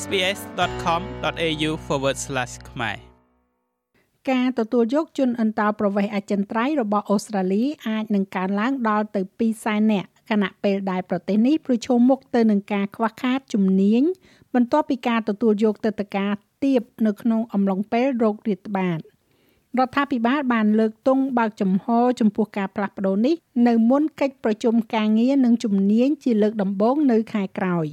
sbs.com.au/ ខ្មែរការទទួលយកជនអន្តោប្រវេសន៍អចិន្ត្រៃយ៍របស់អូស្ត្រាលីអាចនឹងកើនឡើងដល់ទៅ2សែននាក់ខណៈពេលដែលប្រទេសនេះប្រឈមមុខទៅនឹងការខ្វះខាតជំនាញបន្ទាប់ពីការទទួលយកទឹកតការទៀបនៅក្នុងអំឡុងពេលរោគរាតត្បាតរដ្ឋាភិបាលបានលើកទង់បើកចំហចំពោះការផ្លាស់ប្តូរនេះនៅមុនកិច្ចប្រជុំការងារនិងជំនាញជាលើកដំបូងនៅខែក្រោយ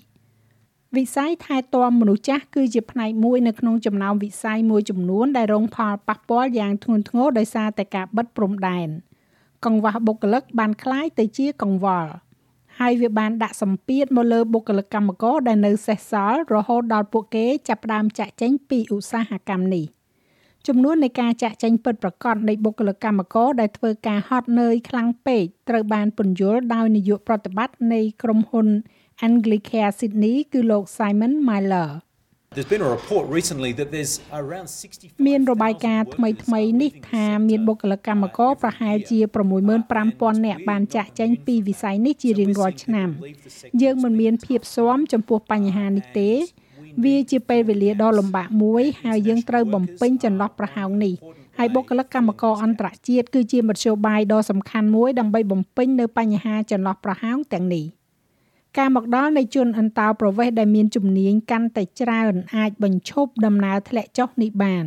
វិស័យថែទាំមនុស្សចាស់គឺជាផ្នែកមួយនៅក្នុងចំណោមវិស័យមួយចំនួនដែលរងផលប៉ះពាល់យ៉ាងធ្ងន់ធ្ងរដោយសារតែការបិទព្រំដែនកង្វះបុគ្គលិកបានคล้ายទៅជាកង្វល់ហើយវាបានដាក់សម្ពាធមកលើបុគ្គលិកកម្មករដែលនៅសេសសល់រហូតដល់ពួកគេចាប់ផ្ដើមចាក់ចេញពីឧស្សាហកម្មនេះចំនួននៃការចាក់ចេញពិតប្រាកដនៃបុគ្គលិកកម្មករដែលធ្វើការហត់នឿយខ្លាំងពេកត្រូវបានពន្យល់ដោយនាយកប្រតិបត្តិនៃក្រុមហ៊ុន Anglicare Sydney គឺលោក Simon Myler There's been a report recently that there's around 60មានរបាយការណ៍ថ្មីថ្មីនេះថាមានបុគ្គលិកកម្មករប្រហែលជា65000នាក់បានចាក់ចេញពីវិស័យនេះជារៀងរាល់ឆ្នាំ យើងមិនមានភាពស៊ាំចំពោះបញ្ហានេះទេ វាជាពេលវេលាដ៏លំបាកមួយហើយយើងត្រូវបំពេញចន្លោះប្រហោងនេះហើយបុគ្គលិកកម្មករអន្តរជាតិគឺជាមធ្យោបាយដ៏សំខាន់មួយដើម្បីបំពេញនៅបញ្ហាចន្លោះប្រហោងទាំងនេះ។ ការមកដល់នៃជនអន្តោប្រវេសន៍ដែលមានជំនាញកាន់តែច្រើនអាចបញ្ឈប់ដំណើរធ្លាក់ចុះនេះបាន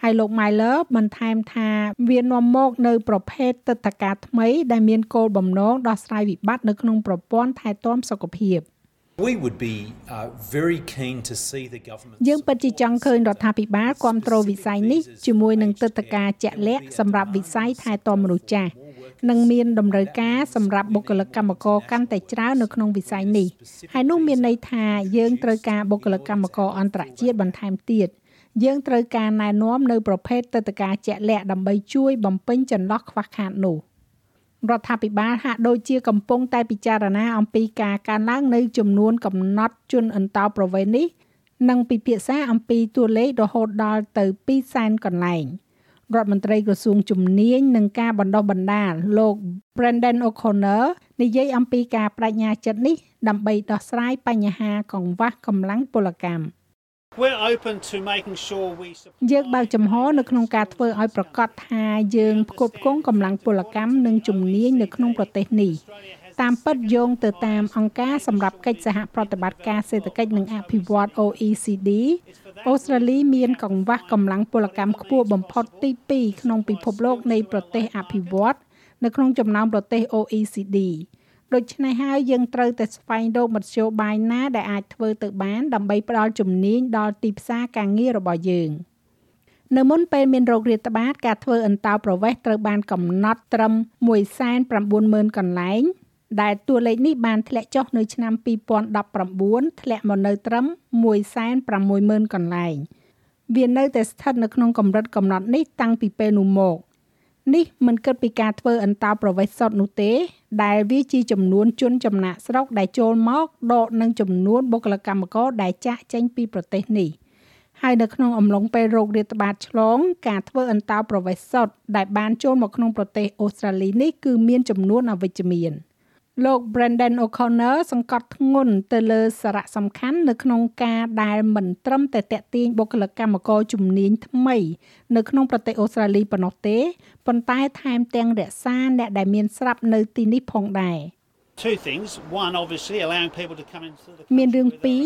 ហើយលោក Myler បន្ថែមថាវានាំមកនៅប្រភេទទឹកតការថ្មីដែលមានគោលបំណងដោះស្រាយវិបត្តិនៅក្នុងប្រព័ន្ធថែទាំសុខភាព We would be uh, very keen to see the government យើងពិតជាចង់ឃើញរដ្ឋាភិបាលគ្រប់គ្រងវិស័យនេះជាមួយនឹងទឹកតការជាក់លាក់សម្រាប់វិស័យថែទាំមនុស្សចាស់ និងមានតម្រូវការសម្រាប់បុគ្គលិកកម្មករកាន់តែច្រើននៅក្នុងវិស័យនេះហើយនោះមានន័យថាយើងត្រូវការបុគ្គលិកកម្មករអន្តរជាតិបន្ថែមទៀតយើងត្រូវការណែនាំនៅប្រភេទទឹកតការជាក់លាក់ដើម្បីជួយបំពេញចន្លោះខ្វះខាតនោះរដ្ឋាភិបាលហាក់ដូចជាកំពុងតែពិចារណាអំពីការកើនឡើងនៅចំនួនកំណត់ជនអន្តោប្រវេសន៍នេះនិងពិភាក្សាអំពីតួលេខរហូតដល់ទៅ2សែនកន្លែង។ រដ្ឋមន្ត្រីក្រសួងជំនាញនិងការបណ្ដុះបណ្ដាលលោក Brendan O'Connor និយាយអំពីការបដិញ្ញាចិត្តនេះដើម្បីដោះស្រាយបញ្ហាកង្វះកម្លាំងពលកម្ម We're open to making sure we យើងបើកចំហនៅក្នុងការធ្វើឲ្យប្រកាសថាយើងផ្គត់ផ្គង់កម្លាំងពលកម្មនិងជំនាញនៅក្នុងប្រទេសនេះតាមពិតយោងទៅតាមអង្គការសម្រាប់កិច្ចសហប្រតិបត្តិការសេដ្ឋកិច្ចនិងអភិវឌ្ឍ OECD អូស្ត្រាលីមានកង្វះកម្លាំងពលកម្មខ្ពស់បំផុតទី2ក្នុងពិភពលោកនៃប្រទេសអភិវឌ្ឍនៅក្នុងចំណោមប្រទេស OECD ដូច្នេះហើយយើងត្រូវតែស្វែងរកមធ្យោបាយណាដែលអាចធ្វើទៅបានដើម្បីផ្ដល់ជំនាញដល់ទីផ្សារការងាររបស់យើងនៅមុនពេលមានរោគរាតត្បាតការធ្វើអន្តោប្រវេសន៍ត្រូវបានកំណត់ត្រឹម190,000កន្លែង ដែលតួលេខនេះបានធ្លាក់ចុះនៅឆ្នាំ2019ធ្លាក់មកនៅត្រឹម160,000កន្លែងវានៅតែស្ថិតនៅក្នុងកម្រិតកំណត់នេះតាំងពីពេលនោះមកនេះមិនគិតពីការធ្វើអន្តោប្រវេសន៍សុទ្ធនោះទេ ដែលវាជាចំនួនជនចំណាក់ស្រុកដែលចូលមកដកនឹងចំនួនបុគ្គលិកកម្មករដែលចាក់ចេញពីប្រទេសនេះហើយនៅក្នុងអំឡុងពេលរោគរាតត្បាតឆ្លង ការធ្វើអន្តោប្រវេសន៍សុទ្ធដែលបានចូលមកក្នុងប្រទេសអូស្ត្រាលីនេះគឺមានចំនួនអវិជ្ជមាន។ លោក Brendan O'Connor សង្កត់ធ្ងន់ទៅលើសារៈសំខាន់នៅក្នុងការដែលមិនត្រឹមតែតេទៀងបុគ្គលិកកម្មករជំនាញថ្មី នៅក្នុងប្រទេសអូស្ត្រាលីប៉ុណ្ណោះទេប៉ុន្តែថែមទាំងរក្សាអ្នកដែលមានស្រាប់នៅទីនេះផងដែរ។ two things one obviously allowing people to come into the មានរឿងពីរ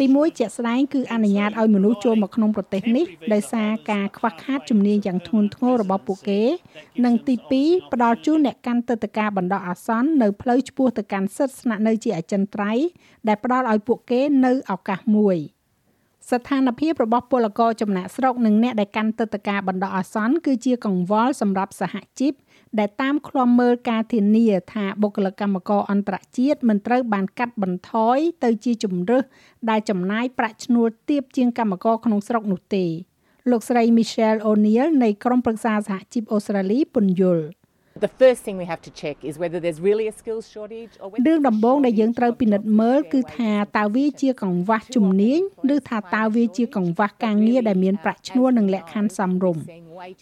ទី1ជាក់ស្ដែងគឺអនុញ្ញាតឲ្យមនុស្សចូលមកក្នុងប្រទេសនេះដោយសារការខ្វះខាតជំនាញយ៉ាងធ្ងន់ធ្ងររបស់ពួកគេ និងទី2ផ្ដល់ជូនអ្នកកាន់ទឹកតការបណ្ដោះអាសន្ននៅផ្លូវឆ្ពោះទៅកាន់សិទ្ធិស្នាក់នៅជាអចិន្ត្រៃយ៍ដែលផ្ដល់ឲ្យពួកគេនៅឱកាសមួយស្ថានភាពរបស់ពលករចំណាក់ស្រុកនិងអ្នកដែលកាន់ទឹកតការបណ្ដោះអាសន្នគឺជាកង្វល់សម្រាប់សហជីព ដែលតាមឃ្លាំមើលការធានាថាបុគ្គលិកកម្មករអន្តរជាតិមិនត្រូវបានកាត់បន្ថយទៅជាជំរើសដែលចំណាយប្រាក់ឈ្នួលទាបជាងកម្មករក្នុងស្រុកនោះទេលោកស្រី Michelle O'Neil នៃក្រុមប្រឹក្សាសហជីពអូស្ត្រាលីពន្យល់ The first thing we have to check is whether there's really a skills shortage or whether រឿងដំបូងដែលយើងត្រូវពិនិត្យមើលគឺថាតើវាជាកង្វះជំនាញឬថាតើវាជាកង្វះការងារដែលមានប្រាក់ឈ្នួលនិងលក្ខខណ្ឌសមរម្យ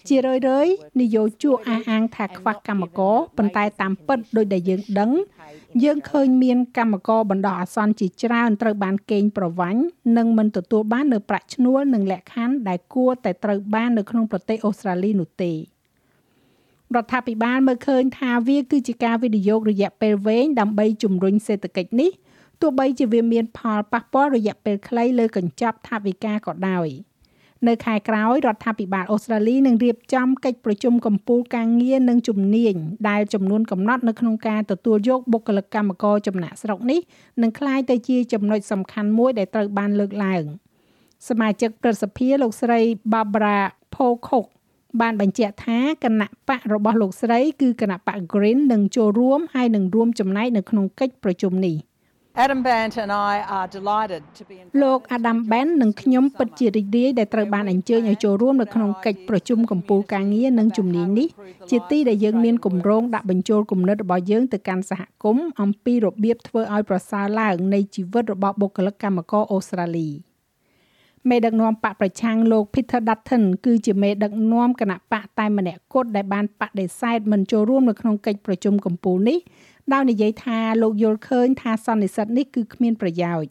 ជារឿយៗនយោជកអះអាងថាខ្វះកម្មករប៉ុន្តែតាមពិតដោយដែលយើងដឹង យើងឃើញមានកម្មករបណ្ដោះអាសន្នជាច្រើនត្រូវបានកេងប្រវ័ញ្ចនិងមិនទទួលបាននូវប្រាក់ឈ្នួលនិងលក្ខខណ្ឌដែលគួរតែត្រូវបាននៅក្នុងប្រទេសអូស្ត្រាលីនោះទេ។ រដ្ឋាភិបាលមើលឃើញថាវាគឺជាការវិនិយោគរយៈពេលវែងដើម្បីជំរុញសេដ្ឋកិច្ចនេះទោះបីជាវាមានផលប៉ះពាល់រយៈពេលខ្លីលើកញ្ចប់ថវិកាក៏ដោយនៅខែក្រោយរដ្ឋាភិបាលអូស្ត្រាលីនឹងរៀបចំកិច្ចប្រជុំកំពូលការងារនិងជំនាញដែលចំនួនកំណត់នៅក្នុងការទទួលយកបុគ្គលិកកម្មករចំណាក់ស្រុកនេះនឹងក្លាយទៅជាចំណុចសំខាន់មួយដែលត្រូវបានលើកឡើងសមាជិកប្រសិទ្ធិលោកស្រី Barbara Pocock បានបញ្ជាក់ថាគណៈបករបស់លោកស្រីគឺគណៈបក Green នឹងចូលរួមហើយនឹងរួមចំណែកនៅក្នុងកិច្ចប្រជុំនេះ Adam Band and I are delighted to be in លោក Adam Band និងខ្ញុំពិតជារីករាយដែលត្រូវបានអញ្ជើញឲ្យចូលរួមនៅក្នុងកិច្ចប្រជុំកម្ពុជាការងារនិងជំនាញនេះជាទីដែលយើងមានគម្រោងដាក់បញ្ចូលគំនិតរបស់យើងទៅកាន់សហគមន៍អំពីរបៀបធ្វើឲ្យប្រសើរឡើងនៃជីវិតរបស់បុគ្គលិកកម្មករអូស្ត្រាលី។ មេដឹកនាំបកប្រឆាំងលោក Peter Dutton គឺជាមេដឹកនាំគណៈបកតែម្នាក់គត់ដែលបានបដិសេធមិនចូលរួមនៅក្នុងកិច្ចប្រជុំកំពូលនេះដោយនិយាយថាលោកយល់ឃើញថាសន្និសីទនេះគឺគ្មានប្រយោជន៍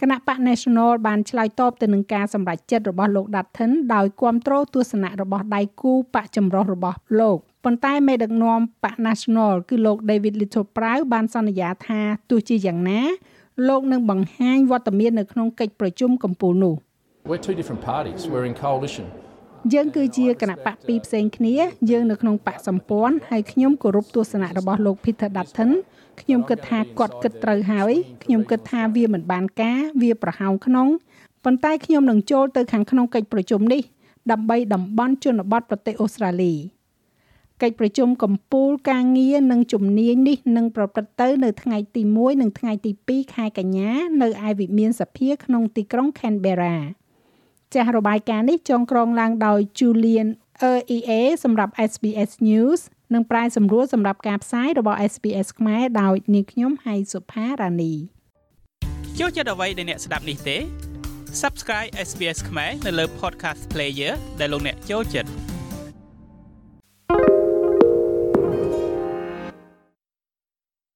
គណៈបក National បានឆ្លើយតបទៅនឹងការសម្រេចចិត្តរបស់លោក Dutton ដោយគ្រប់គ្រងទស្សនៈរបស់ដៃគូបកចម្រុះរបស់លោកប៉ុន្តែមេដឹកនាំបក National គឺលោក David Little Prau បានសន្យាថាទោះជាយ៉ាងណាលោកនឹងបង្ហាញវត្តមាននៅក្នុងកិច្ចប្រជុំកំពូលនោះ We're two different parties. We're in coalition. យើងគឺជាគណៈបកពីរផ្សេងគ្នាយើងនៅក្នុងបកសម្ព័ន្ធហើយខ្ញុំគោរពទស្សនៈរបស់លោក Peter Dutton ខ្ញុំគិតថាគាត់គិតត្រូវហើយខ្ញុំគិតថាវាមិនបានការវាប្រហោងក្នុងប៉ុន្តែខ្ញុំនឹងចូលទៅខាងក្នុងកិច្ចប្រជុំនេះដើម្បីតំបន់ជនបទប្រទេសអូស្ត្រាលីកិច្ចប្រជុំកម្ពុជាការងារនិងជំនាញនេះនឹងប្រព្រឹត្តទៅនៅថ្ងៃទី1និងថ្ងៃទី2ខែកញ្ញា នៅឯវិមានសភាក្នុងទីក្រុង Canberra ចាស់របាយការណ៍នេះចងក្រងឡើងដោយ Julian EA សម្រាប់ SBS News និងប្រាយសម្រួលសម្រាប់ការផ្សាយរបស់ SBS ខ្មែរដោយនាងខ្ញុំហៃសុផារ៉ានីចូលចិត្តអ្វីដែលអ្នកស្ដាប់នេះទេ Subscribe SBS ខ្មែរនៅលើ Podcast Player ដែលលោកអ្នកចូលចិត្ត